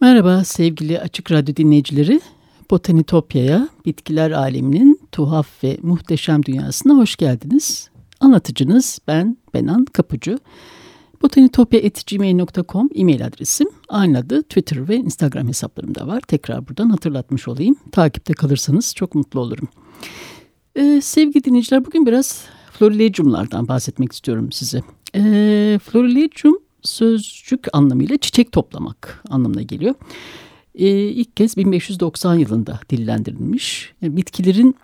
Merhaba sevgili Açık Radyo dinleyicileri. Botanitopya'ya, bitkiler aleminin tuhaf ve muhteşem dünyasına hoş geldiniz. Anlatıcınız ben Benan Kapucu. Botanitopya.gmail.com e-mail adresim. Aynı adı Twitter ve Instagram hesaplarımda var. Tekrar buradan hatırlatmış olayım. Takipte kalırsanız çok mutlu olurum. Ee, sevgili dinleyiciler bugün biraz florilegiumlardan bahsetmek istiyorum size. Ee, florilegium sözcük anlamıyla çiçek toplamak anlamına geliyor. Ee, ilk kez 1590 yılında dillendirilmiş. Yani bitkilerin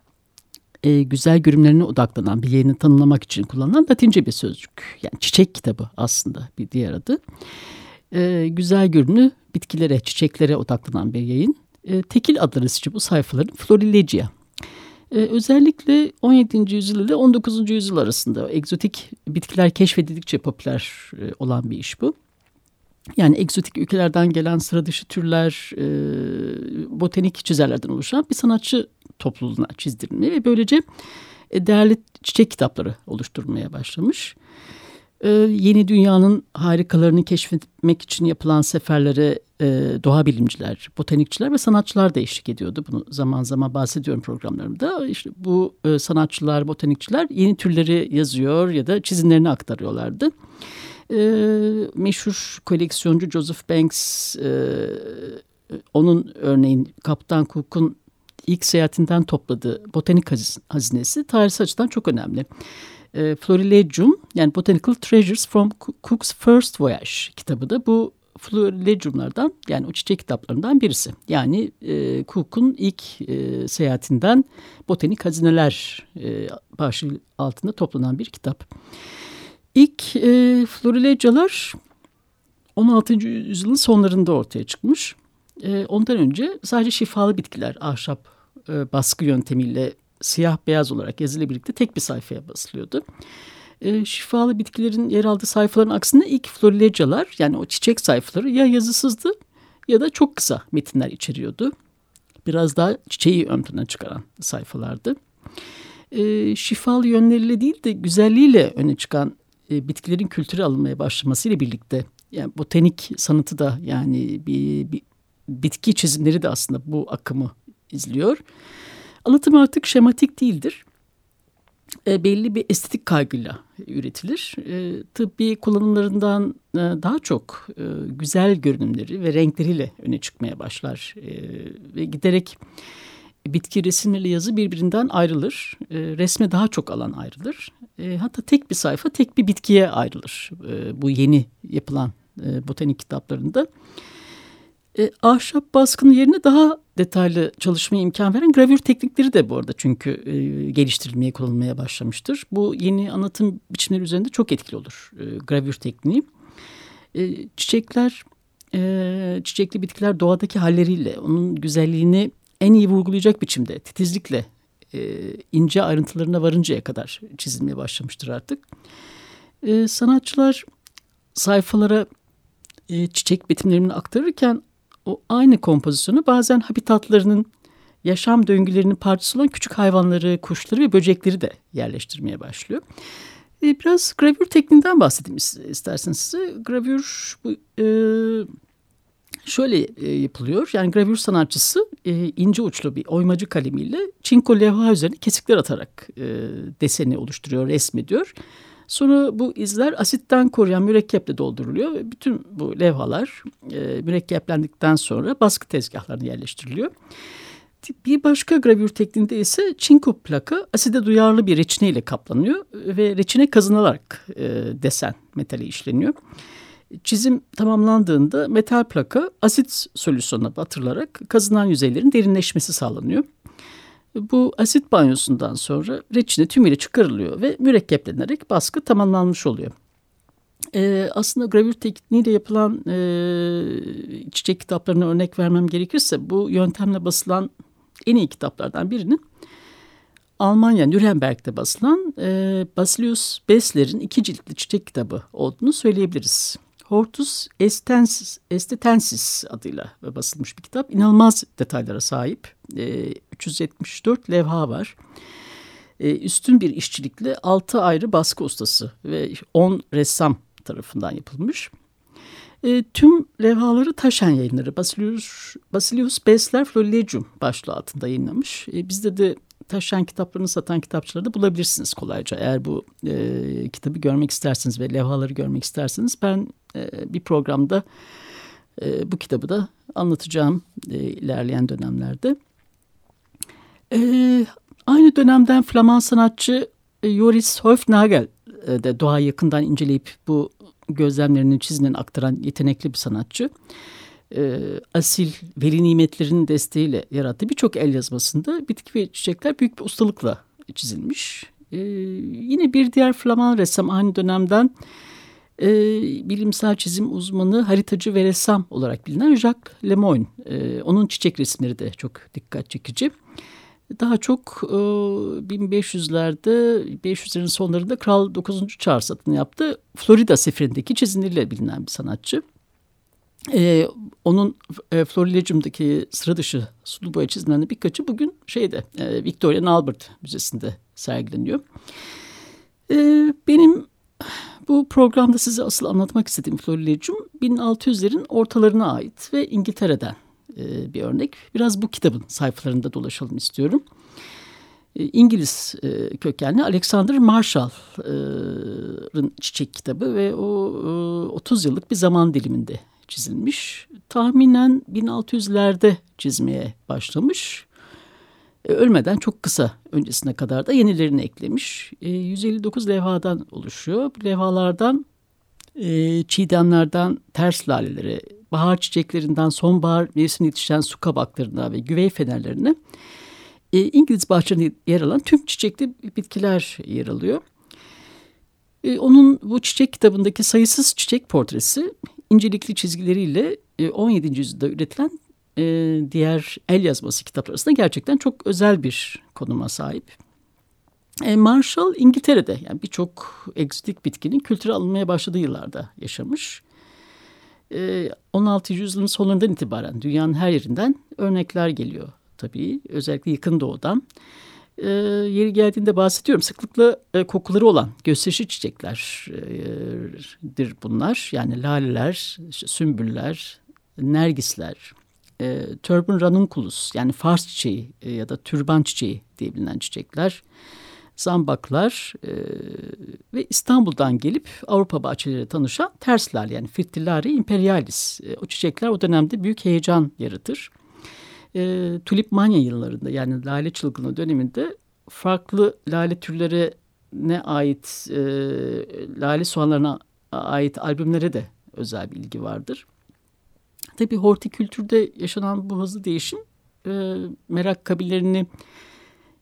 e, güzel görünümlerine odaklanan bir yayını tanımlamak için kullanılan Latince bir sözcük. Yani çiçek kitabı aslında bir diğer adı. Ee, güzel görünümlü bitkilere, çiçeklere odaklanan bir yayın. Ee, tekil adları bu sayfaların Florilegia ee, özellikle 17. yüzyıl ile 19. yüzyıl arasında egzotik bitkiler keşfedildikçe popüler e, olan bir iş bu. Yani egzotik ülkelerden gelen sıra dışı türler, e, botanik çizerlerden oluşan bir sanatçı topluluğuna çizdirilmeye ve böylece e, değerli çiçek kitapları oluşturmaya başlamış. E, yeni dünyanın harikalarını keşfetmek için yapılan seferlere e, doğa bilimciler, botanikçiler ve sanatçılar da eşlik ediyordu. Bunu zaman zaman bahsediyorum programlarımda. İşte bu e, sanatçılar, botanikçiler yeni türleri yazıyor ya da çizimlerini aktarıyorlardı. E, meşhur koleksiyoncu Joseph Banks, e, onun örneğin Kaptan Cook'un ilk seyahatinden topladığı botanik hazinesi tarihsel açıdan çok önemli. E, Florilegium yani Botanical Treasures from Cook's First Voyage kitabı da bu florilegiumlardan yani o çiçek kitaplarından birisi. Yani e, Cook'un ilk e, seyahatinden botanik hazineler e, başlığı altında toplanan bir kitap. İlk e, florilegialar 16. yüzyılın sonlarında ortaya çıkmış. E, ondan önce sadece şifalı bitkiler ahşap e, baskı yöntemiyle siyah beyaz olarak yazıyla birlikte tek bir sayfaya basılıyordu e, şifalı bitkilerin yer aldığı sayfaların aksine ilk florilegialar yani o çiçek sayfaları ya yazısızdı ya da çok kısa metinler içeriyordu. Biraz daha çiçeği ön plana çıkaran sayfalardı. E, şifalı yönleriyle değil de güzelliğiyle öne çıkan e, bitkilerin kültüre alınmaya başlamasıyla birlikte yani botanik sanatı da yani bir, bir bitki çizimleri de aslında bu akımı izliyor. Anlatım artık şematik değildir e, belli bir estetik kaygıyla üretilir. E, tıbbi kullanımlarından e, daha çok e, güzel görünümleri ve renkleriyle öne çıkmaya başlar. E, ve giderek bitki resimleri yazı birbirinden ayrılır. E, resme daha çok alan ayrılır. E, hatta tek bir sayfa tek bir bitkiye ayrılır. E, bu yeni yapılan e, botanik kitaplarında. E, ahşap baskının yerine daha detaylı çalışmaya imkan veren gravür teknikleri de bu arada çünkü e, geliştirilmeye kullanılmaya başlamıştır. Bu yeni anlatım biçimleri üzerinde çok etkili olur e, gravür tekniği. E, çiçekler, e, çiçekli bitkiler doğadaki halleriyle onun güzelliğini en iyi vurgulayacak biçimde titizlikle e, ince ayrıntılarına varıncaya kadar çizilmeye başlamıştır artık. E, sanatçılar sayfalara e, çiçek betimlerini aktarırken o aynı kompozisyonu bazen habitatlarının yaşam döngülerinin parçası olan küçük hayvanları, kuşları ve böcekleri de yerleştirmeye başlıyor. E, biraz gravür tekniğinden bahsedeyim isterseniz size. Gravür bu, e, şöyle e, yapılıyor. Yani gravür sanatçısı e, ince uçlu bir oymacı kalemiyle çinko levha üzerine kesikler atarak e, deseni oluşturuyor, resmediyor. Sonra bu izler asitten koruyan mürekkeple dolduruluyor ve bütün bu levhalar e, mürekkeplendikten sonra baskı tezgahlarına yerleştiriliyor. Bir başka gravür tekniğinde ise çinko plaka aside duyarlı bir reçine ile kaplanıyor ve reçine kazınılarak e, desen metali işleniyor. Çizim tamamlandığında metal plaka asit solüsyonuna batırılarak kazınan yüzeylerin derinleşmesi sağlanıyor. Bu asit banyosundan sonra reçine tümüyle çıkarılıyor ve mürekkeplenerek baskı tamamlanmış oluyor. Ee, aslında gravür tekniğiyle yapılan e, çiçek kitaplarına örnek vermem gerekirse bu yöntemle basılan en iyi kitaplardan birinin Almanya Nürnberg'de basılan e, Basilius Bessler'in iki ciltli çiçek kitabı olduğunu söyleyebiliriz. Hortus Estensis, Estetensis adıyla basılmış bir kitap. İnanılmaz detaylara sahip. E, 374 levha var. E, üstün bir işçilikle 6 ayrı baskı ustası ve 10 ressam tarafından yapılmış. E, tüm levhaları Taşen yayınları Basilius, Basilius Besler Florilegium başlığı altında yayınlamış. E, bizde de Taşen kitaplarını satan kitapçılarda bulabilirsiniz kolayca. Eğer bu e, kitabı görmek isterseniz ve levhaları görmek isterseniz ben e, bir programda e, bu kitabı da anlatacağım e, ilerleyen dönemlerde. E, aynı dönemden Flaman sanatçı e, Joris Hofnagel e, de doğayı yakından inceleyip bu gözlemlerini çizinen aktaran yetenekli bir sanatçı. Asil veli nimetlerinin desteğiyle yarattığı birçok el yazmasında bitki ve çiçekler büyük bir ustalıkla çizilmiş. E, yine bir diğer Flaman ressam aynı dönemden e, bilimsel çizim uzmanı, haritacı ve ressam olarak bilinen Jacques Lemoyne. E, onun çiçek resimleri de çok dikkat çekici. Daha çok e, 1500'lerde, 500'lerin sonlarında Kral 9. Charles adını yaptı. Florida seferindeki çizimleriyle bilinen bir sanatçı. E, onun e, Florilegium'daki sıra dışı sulu boya çizimlerinin birkaçı bugün şeyde e, Victoria Albert Müzesi'nde sergileniyor. E, benim bu programda size asıl anlatmak istediğim Florilegium 1600'lerin ortalarına ait ve İngiltere'den e, bir örnek. Biraz bu kitabın sayfalarında dolaşalım istiyorum. E, İngiliz e, kökenli Alexander Marshall'ın çiçek kitabı ve o 30 yıllık bir zaman diliminde çizilmiş. Tahminen 1600'lerde çizmeye başlamış. Ölmeden çok kısa öncesine kadar da yenilerini eklemiş. 159 levhadan oluşuyor. Bu levhalardan çiğdemlerden ters lalelere, bahar çiçeklerinden sonbahar mevsiminde yetişen su kabaklarına ve güvey fenerlerine e, İngiliz bahçelerinde yer alan tüm çiçekli bitkiler yer alıyor. E, onun bu çiçek kitabındaki sayısız çiçek portresi incelikli çizgileriyle e, 17. yüzyılda üretilen e, diğer el yazması kitaplar arasında gerçekten çok özel bir konuma sahip. E, Marshall İngiltere'de yani birçok egzotik bitkinin kültüre alınmaya başladığı yıllarda yaşamış. 16. Ee, yüzyılın sonlarından itibaren dünyanın her yerinden örnekler geliyor tabii. Özellikle yakın doğudan. E, yeri geldiğinde bahsediyorum. Sıklıkla e, kokuları olan gösterişli çiçeklerdir bunlar. Yani laleler, işte sümbüller, nergisler, e, Turban ranunculus yani Fars çiçeği e, ya da türban çiçeği diye bilinen çiçekler zambaklar e, ve İstanbul'dan gelip Avrupa bahçeleriyle tanışan tersler yani Firtillari imperialis. E, o çiçekler o dönemde büyük heyecan yaratır. E, tulip manya yıllarında yani lale çılgınlığı döneminde farklı lale türlerine ait e, lale soğanlarına ait albümlere de özel bir ilgi vardır. Tabii hortikültürde yaşanan bu hızlı değişim e, merak kabillerini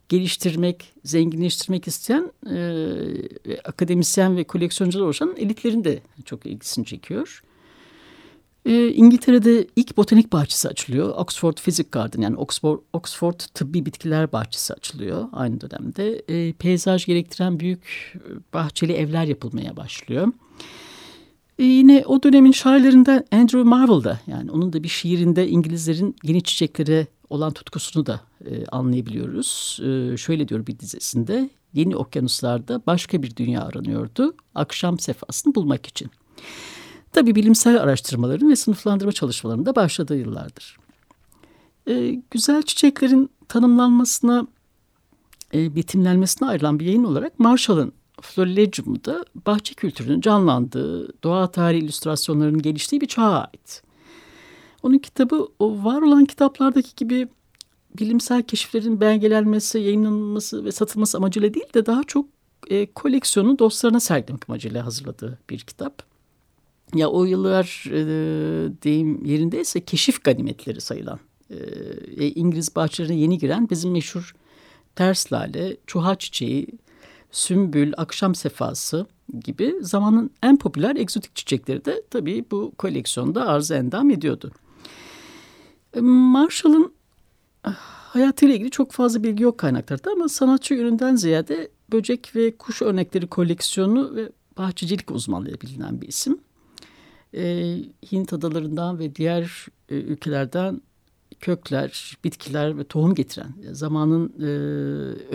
geliştirmek, zenginleştirmek isteyen e, akademisyen ve koleksiyoncular oluşan elitlerin de çok ilgisini çekiyor. E, İngiltere'de ilk botanik bahçesi açılıyor. Oxford Physic Garden yani Oxford, Oxford Tıbbi Bitkiler Bahçesi açılıyor aynı dönemde. E, peyzaj gerektiren büyük bahçeli evler yapılmaya başlıyor. E, yine o dönemin şairlerinden Andrew Marvell'da yani onun da bir şiirinde İngilizlerin yeni çiçeklere olan tutkusunu da e, anlayabiliyoruz. E, şöyle diyor bir dizesinde yeni okyanuslarda başka bir dünya aranıyordu akşam sefasını bulmak için. Tabii bilimsel araştırmaların ve sınıflandırma çalışmalarının da başladığı yıllardır. E, güzel çiçeklerin tanımlanmasına, e, betimlenmesine ayrılan bir yayın olarak Marshall'ın Florilegium'da bahçe kültürünün canlandığı, doğa tarihi illüstrasyonlarının geliştiği bir çağa ait. Onun kitabı o var olan kitaplardaki gibi bilimsel keşiflerin belgelenmesi, yayınlanması ve satılması amacıyla değil de daha çok e, koleksiyonu dostlarına sergilemek amacıyla hazırladığı bir kitap. Ya o yıllar e, deyim yerindeyse keşif ganimetleri sayılan e, e, İngiliz bahçelerine yeni giren bizim meşhur ters lale, çuha çiçeği, sümbül, akşam sefası gibi zamanın en popüler egzotik çiçekleri de tabii bu koleksiyonda arz endam ediyordu. E, Marshall'ın ah, hayatıyla ilgili çok fazla bilgi yok kaynaklarda ama sanatçı üründen ziyade böcek ve kuş örnekleri koleksiyonu ve bahçecilik uzmanlığı bilinen bir isim. E, Hint adalarından ve diğer e, ülkelerden kökler, bitkiler ve tohum getiren zamanın e,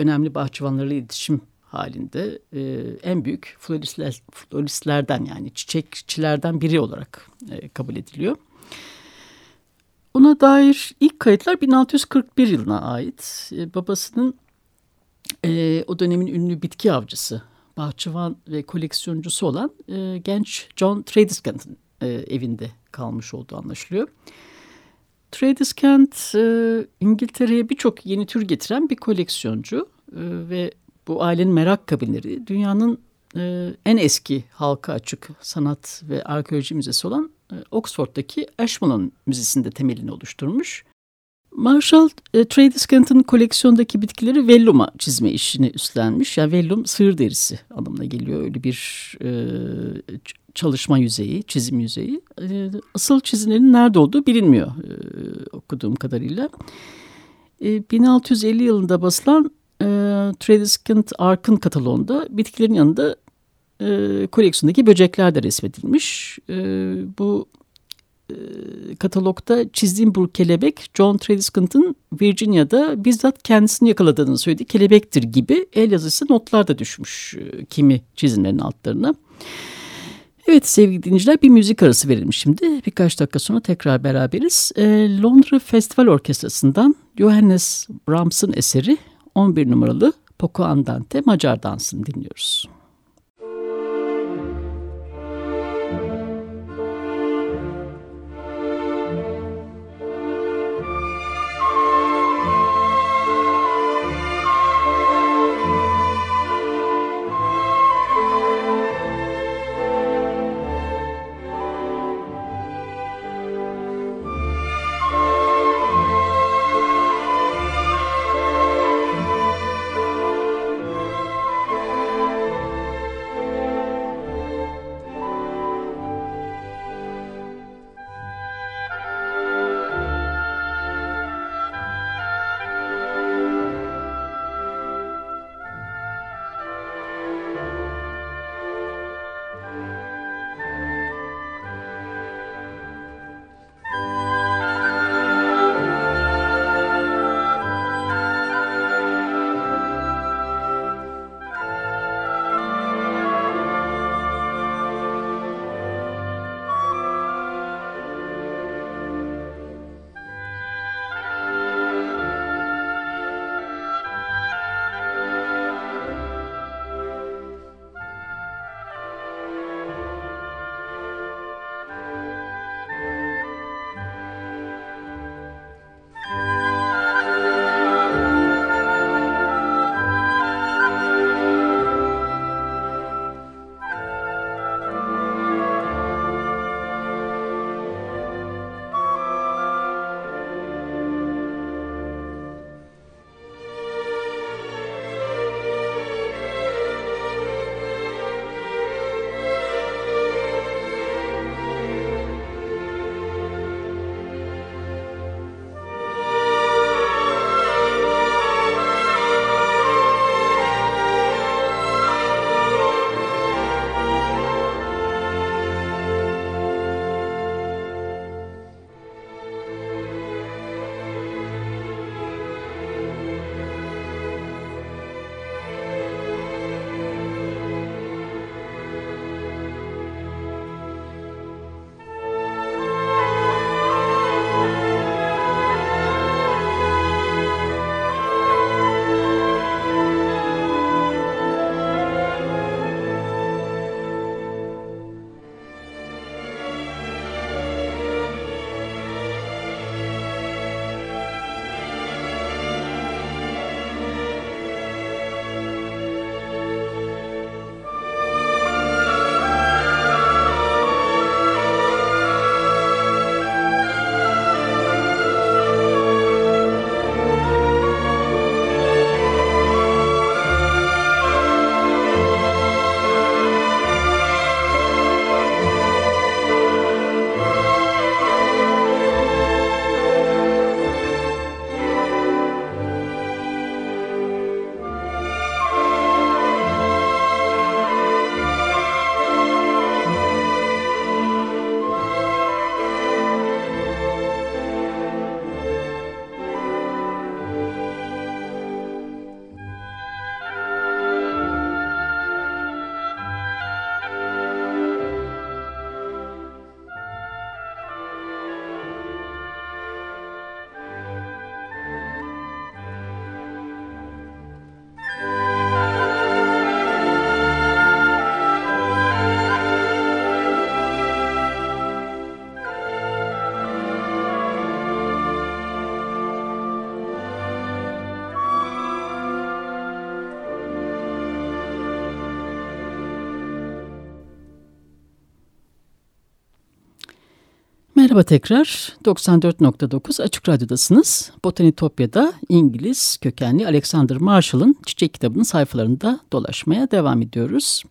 önemli bahçıvanlarıyla iletişim halinde e, en büyük floristler, floristlerden yani çiçekçilerden biri olarak e, kabul ediliyor. Ona dair ilk kayıtlar 1641 yılına ait. E, babasının e, o dönemin ünlü bitki avcısı, bahçıvan ve koleksiyoncusu olan e, genç John Tradescant'ın e, evinde kalmış olduğu anlaşılıyor. Tradescant e, İngiltere'ye birçok yeni tür getiren bir koleksiyoncu e, ve bu ailenin merak kabinleri dünyanın e, en eski halka açık sanat ve arkeoloji müzesi olan e, Oxford'daki Ashmolean Müzesi'nde temelini oluşturmuş. Marshall e, Tradescant'ın koleksiyondaki bitkileri velluma çizme işini üstlenmiş. Yani vellum sığır derisi anlamına geliyor. Öyle bir e, çalışma yüzeyi, çizim yüzeyi. E, asıl çizimlerin nerede olduğu bilinmiyor e, okuduğum kadarıyla. E, 1650 yılında basılan e, Tradescant Ark'ın kataloğunda bitkilerin yanında e, koleksiyondaki böcekler de resmedilmiş. E, bu katalogda çizdiğim bu kelebek John Tradescant'ın Virginia'da bizzat kendisini yakaladığını söylediği kelebektir gibi el yazısı notlar da düşmüş e, kimi çizimlerin altlarına. Evet sevgili dinleyiciler bir müzik arası verelim şimdi. Birkaç dakika sonra tekrar beraberiz. E, Londra Festival Orkestrası'ndan Johannes Brahms'ın eseri 11 numaralı Poco Andante Macar Dansı'nı dinliyoruz. Merhaba tekrar 94.9 Açık Radyo'dasınız. Botanitopya'da İngiliz kökenli Alexander Marshall'ın Çiçek kitabının sayfalarında dolaşmaya devam ediyoruz.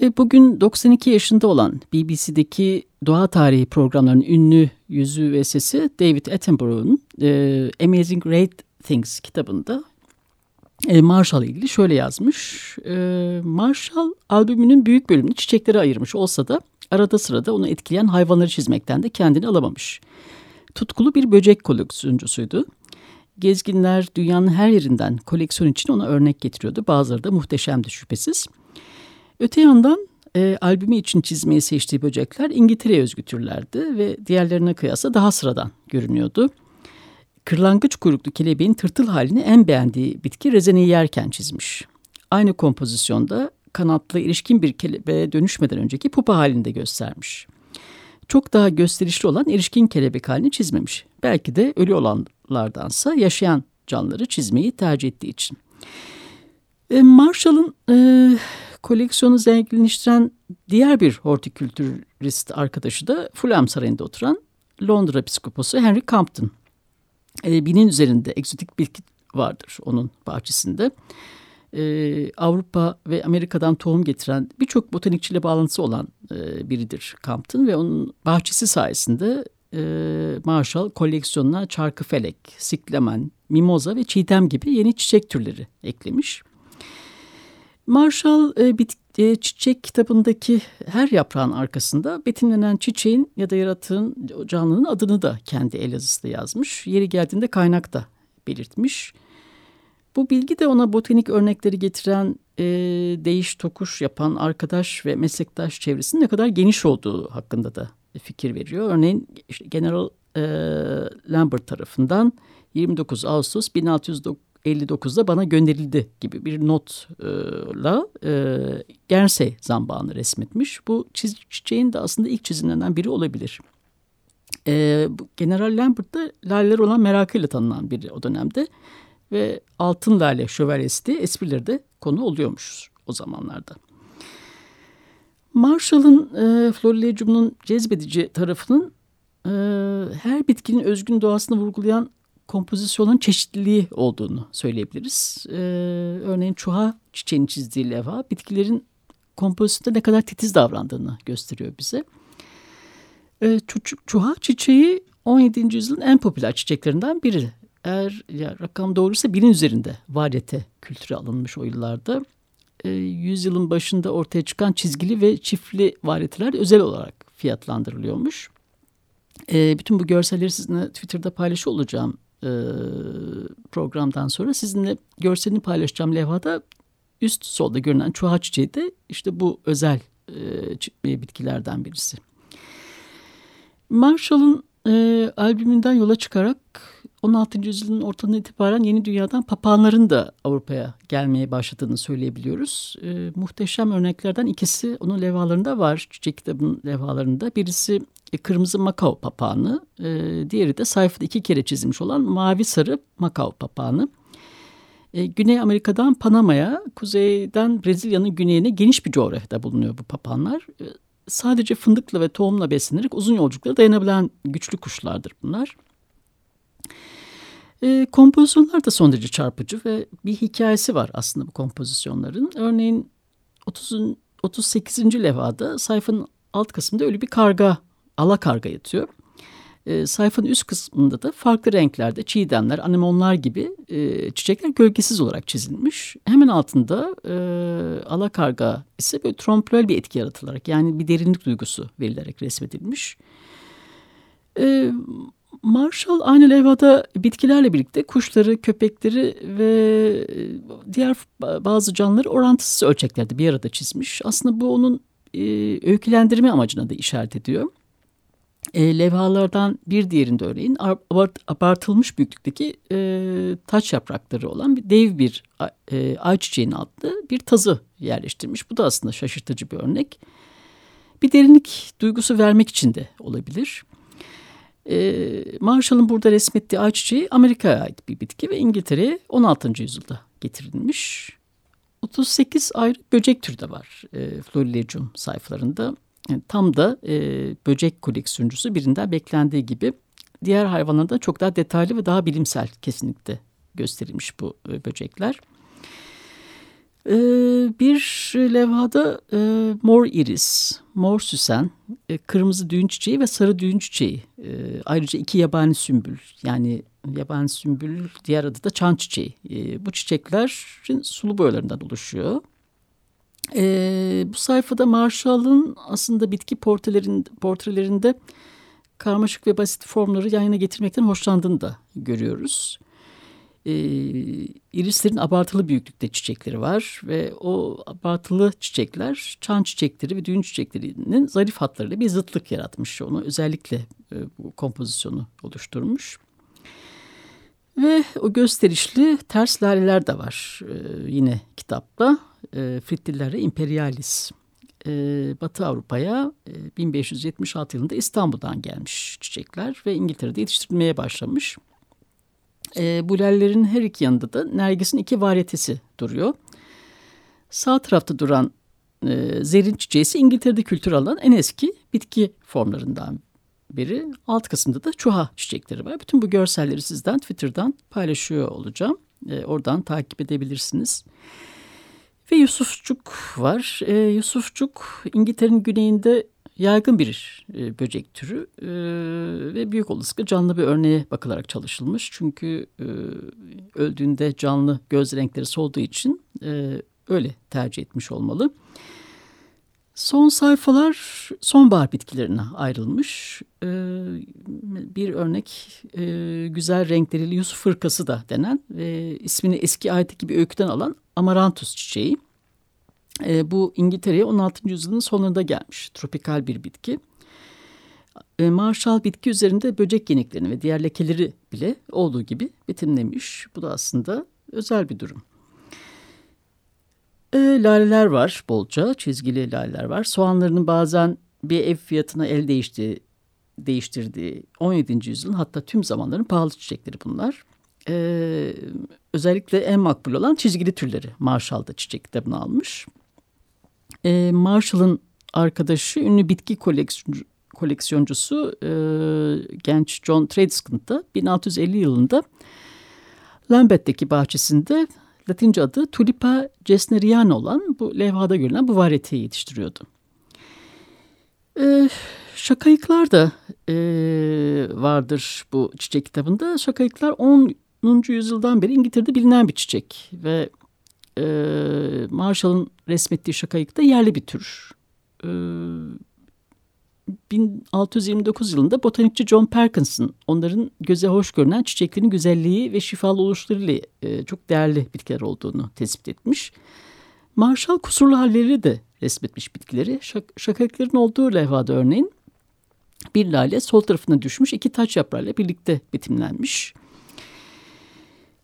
E, bugün 92 yaşında olan BBC'deki doğa tarihi programlarının ünlü yüzü ve sesi David Attenborough'un e, Amazing Great Things kitabında e, Marshall ilgili şöyle yazmış. Marshall albümünün büyük bölümünü çiçeklere ayırmış olsa da arada sırada onu etkileyen hayvanları çizmekten de kendini alamamış. Tutkulu bir böcek koleksiyoncusuydu. Gezginler dünyanın her yerinden koleksiyon için ona örnek getiriyordu. Bazıları da muhteşemdi şüphesiz. Öte yandan e, albümü için çizmeyi seçtiği böcekler İngiltere'ye özgü türlerdi ve diğerlerine kıyasla daha sıradan görünüyordu. Kırlangıç kuyruklu kelebeğin tırtıl halini en beğendiği bitki rezeneyi yerken çizmiş. Aynı kompozisyonda kanatlı erişkin bir kelebeğe dönüşmeden önceki pupa halinde göstermiş. Çok daha gösterişli olan erişkin kelebek halini çizmemiş. Belki de ölü olanlardansa yaşayan canlıları çizmeyi tercih ettiği için. E, Marshall'ın e, koleksiyonu zenginleştiren diğer bir hortikültürist arkadaşı da Fulham Sarayı'nda oturan Londra Piskoposu Henry Compton. E, binin üzerinde egzotik bitki vardır onun bahçesinde. E, Avrupa ve Amerika'dan tohum getiren birçok botanikçiyle bağlantısı olan e, biridir Compton ve onun bahçesi sayesinde e, Marshall koleksiyonuna çarkıfelek, siklemen, mimoza ve çiğdem gibi yeni çiçek türleri eklemiş. Marshall e, bit, e, çiçek kitabındaki her yaprağın arkasında betimlenen çiçeğin ya da yaratığın canlının adını da kendi el yazısıyla yazmış. Yeri geldiğinde kaynak da belirtmiş. Bu bilgi de ona botanik örnekleri getiren, e, değiş tokuş yapan arkadaş ve meslektaş çevresinin ne kadar geniş olduğu hakkında da fikir veriyor. Örneğin işte General e, Lambert tarafından 29 Ağustos 1609 59'da bana gönderildi gibi bir notla e, Guernsey zambağını resmetmiş. Bu çiz, çiçeğin de aslında ilk çizimlerinden biri olabilir. E, General Lambert da laleler olan merakıyla tanınan biri o dönemde. Ve altın lale şövalyesi diye esprileri de konu oluyormuş o zamanlarda. Marshall'ın e, Florilegium'un cezbedici tarafının e, her bitkinin özgün doğasını vurgulayan kompozisyonun çeşitliliği olduğunu söyleyebiliriz. Ee, örneğin çuha çiçeğini çizdiği levha bitkilerin kompozisyonda ne kadar titiz davrandığını gösteriyor bize. Ee, çuha çiçeği 17. yüzyılın en popüler çiçeklerinden biri. Eğer ya, rakam doğruysa binin üzerinde varyete kültürü alınmış o yıllarda. Ee, yüzyılın başında ortaya çıkan çizgili ve çiftli varyeteler özel olarak fiyatlandırılıyormuş. E, bütün bu görselleri sizinle Twitter'da paylaşıyor olacağım e, programdan sonra sizinle görselini paylaşacağım levhada üst solda görünen çuha çiçeği de işte bu özel e, bitkilerden birisi. Marshall'ın e, albümünden yola çıkarak 16. yüzyılın ortadan itibaren yeni dünyadan papağanların da Avrupa'ya gelmeye başladığını söyleyebiliyoruz. E, muhteşem örneklerden ikisi onun levhalarında var. Çiçek kitabının levhalarında. Birisi e, kırmızı Makao papağanı, e, diğeri de sayfada iki kere çizilmiş olan mavi sarı Makao papağanı. E, Güney Amerika'dan Panama'ya, kuzeyden Brezilya'nın güneyine geniş bir coğrafyada bulunuyor bu papağanlar. E, sadece fındıkla ve tohumla beslenerek uzun yolculuklara dayanabilen güçlü kuşlardır bunlar. E, kompozisyonlar da son derece çarpıcı ve bir hikayesi var aslında bu kompozisyonların. Örneğin 30. 38. levhada sayfanın alt kısmında ölü bir karga, ala karga yatıyor. E, sayfanın üst kısmında da farklı renklerde çiğdemler, anemonlar gibi e, çiçekler gölgesiz olarak çizilmiş. Hemen altında e, ala karga ise böyle tromplöl bir etki yaratılarak yani bir derinlik duygusu verilerek resmedilmiş. E, Marshall aynı levhada bitkilerle birlikte kuşları, köpekleri ve e, diğer bazı canlıları orantısız ölçeklerde bir arada çizmiş. Aslında bu onun e, öykülendirme amacına da işaret ediyor. E, levhalardan bir diğerinde örneğin abart, abartılmış büyüklükteki e, taç yaprakları olan bir dev bir e, ayçiçeğinin adlı bir tazı yerleştirmiş. Bu da aslında şaşırtıcı bir örnek. Bir derinlik duygusu vermek için de olabilir. E, Marshall'ın burada resmettiği ayçiçeği Amerika'ya ait bir bitki ve İngiltere'ye 16. yüzyılda getirilmiş. 38 ayrı böcek türü de var e, Florilegium sayfalarında. Yani tam da e, böcek koleksiyoncusu birinden beklendiği gibi diğer hayvanlarda çok daha detaylı ve daha bilimsel kesinlikle gösterilmiş bu e, böcekler. E, bir levhada e, mor iris, mor süsen, e, kırmızı düğün çiçeği ve sarı düğün çiçeği. E, ayrıca iki yabani sümbül yani yabani sümbül diğer adı da çan çiçeği. E, bu çiçeklerin sulu boyalarından oluşuyor. E, bu sayfada Marshall'ın aslında bitki portrelerinde, portrelerinde karmaşık ve basit formları yan yana getirmekten hoşlandığını da görüyoruz. E, irislerin abartılı büyüklükte çiçekleri var ve o abartılı çiçekler çan çiçekleri ve düğün çiçeklerinin zarif hatlarıyla bir zıtlık yaratmış. Onu özellikle e, bu kompozisyonu oluşturmuş. Ve o gösterişli ters laleler de var e, yine kitapta. E, Frittillere Imperialis. E, Batı Avrupa'ya e, 1576 yılında İstanbul'dan gelmiş çiçekler ve İngiltere'de yetiştirilmeye başlamış. E, bu lalelerin her iki yanında da nergisin iki varyetesi duruyor. Sağ tarafta duran e, zerin çiçeği İngiltere'de kültür alan en eski bitki formlarından biri. Alt kısımda da çuha çiçekleri var. Bütün bu görselleri sizden Twitter'dan paylaşıyor olacağım. E, oradan takip edebilirsiniz. Ve Yusufçuk var. E, Yusufçuk İngiltere'nin güneyinde yaygın bir e, böcek türü e, ve büyük olasılıkla canlı bir örneğe bakılarak çalışılmış. Çünkü e, öldüğünde canlı göz renkleri solduğu için e, öyle tercih etmiş olmalı. Son sayfalar sonbahar bitkilerine ayrılmış. Ee, bir örnek e, güzel renkleriyle Yusuf Fırkası da denen ve ismini eski ayetteki bir öyküden alan Amaranthus çiçeği. Ee, bu İngiltere'ye 16. yüzyılın sonunda gelmiş tropikal bir bitki. Ee, Marshall bitki üzerinde böcek yeniklerini ve diğer lekeleri bile olduğu gibi betimlemiş. Bu da aslında özel bir durum. E, laleler var bolca, çizgili laleler var. Soğanlarının bazen bir ev fiyatına el değişti, değiştirdiği 17. yüzyılın hatta tüm zamanların pahalı çiçekleri bunlar. E, özellikle en makbul olan çizgili türleri Marshall'da çiçek kitabını almış. E, Marshall'ın arkadaşı ünlü bitki koleksiyoncu, koleksiyoncusu e, genç John Tradescant da 1650 yılında Lambert'teki bahçesinde Latince adı Tulipa cesneriana olan bu levhada görülen bu varyeteyi yetiştiriyordu. Ee, şakayıklar da e, vardır bu çiçek kitabında. Şakayıklar 10. yüzyıldan beri İngiltere'de bilinen bir çiçek ve e, Marshall'ın resmettiği şakayık da yerli bir tür. E, 1629 yılında botanikçi John Perkins'ın onların göze hoş görünen çiçeklerin güzelliği ve şifalı oluşlarıyla e, çok değerli bitkiler olduğunu tespit etmiş. Marshall kusurlu halleri de resmetmiş bitkileri. Şak şakakların olduğu levhada örneğin bir lale sol tarafına düşmüş iki taç yaprağıyla birlikte betimlenmiş.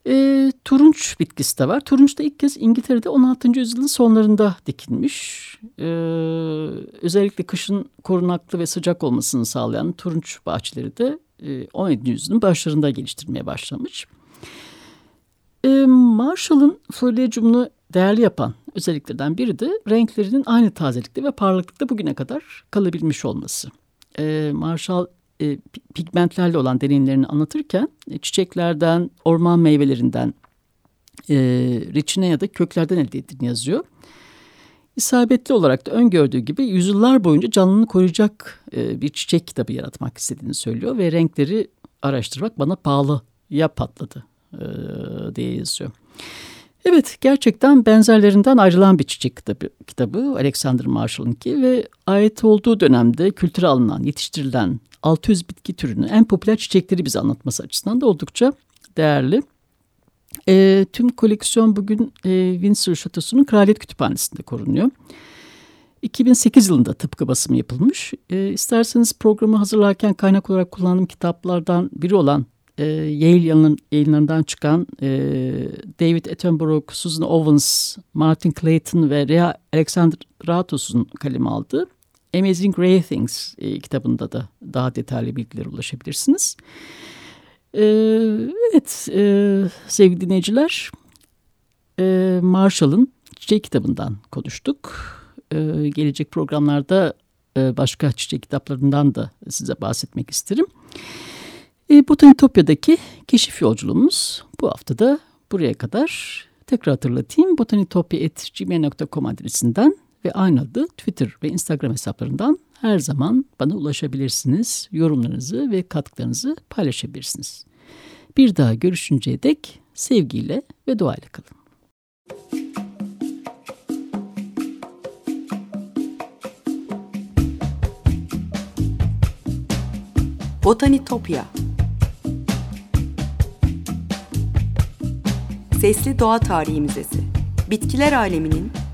E, turunç bitkisi de var. Turunç da ilk kez İngiltere'de 16. yüzyılın sonlarında dikilmiş. E, özellikle kışın korunaklı ve sıcak olmasını sağlayan turunç bahçeleri de e, 17. yüzyılın başlarında geliştirmeye başlamış. E, Marshall'ın foliajumunu değerli yapan özelliklerden biri de renklerinin aynı tazelikte ve parlaklıkta bugüne kadar kalabilmiş olması. E, Marshall e, pigmentlerle olan deneyimlerini anlatırken e, çiçeklerden, orman meyvelerinden, e, reçine ya da köklerden elde ettiğini yazıyor. İsabetli olarak da öngördüğü gibi yüzyıllar boyunca canlılığını koruyacak e, bir çiçek kitabı yaratmak istediğini söylüyor ve renkleri araştırmak bana pahalı ya patladı e, diye yazıyor. Evet gerçekten benzerlerinden ayrılan bir çiçek kitabı, kitabı Alexander Marshall'ınki ve ait olduğu dönemde kültüre alınan, yetiştirilen 600 bitki türünün en popüler çiçekleri bize anlatması açısından da oldukça değerli. E, tüm koleksiyon bugün e, Windsor Şatosu'nun Kraliyet Kütüphanesi'nde korunuyor. 2008 yılında tıpkı basımı yapılmış. E, isterseniz programı hazırlarken kaynak olarak kullandığım kitaplardan biri olan e, Yale yayınlarından çıkan e, David Attenborough, Susan Owens, Martin Clayton ve Rea Alexandratos'un kaleme aldığı Amazing Rare Things e, kitabında da daha detaylı bilgilere ulaşabilirsiniz. E, evet e, sevgili dinleyiciler e, Marshall'ın Çiçek kitabından konuştuk. E, gelecek programlarda e, başka çiçek kitaplarından da size bahsetmek isterim. E, Botanitopya'daki keşif yolculuğumuz bu haftada buraya kadar. Tekrar hatırlatayım botanitopya.gmail.com adresinden ve aynı adı Twitter ve Instagram hesaplarından her zaman bana ulaşabilirsiniz. Yorumlarınızı ve katkılarınızı paylaşabilirsiniz. Bir daha görüşünceye dek sevgiyle ve duayla kalın. Botanitopya Sesli Doğa Tarihi Müzesi Bitkiler aleminin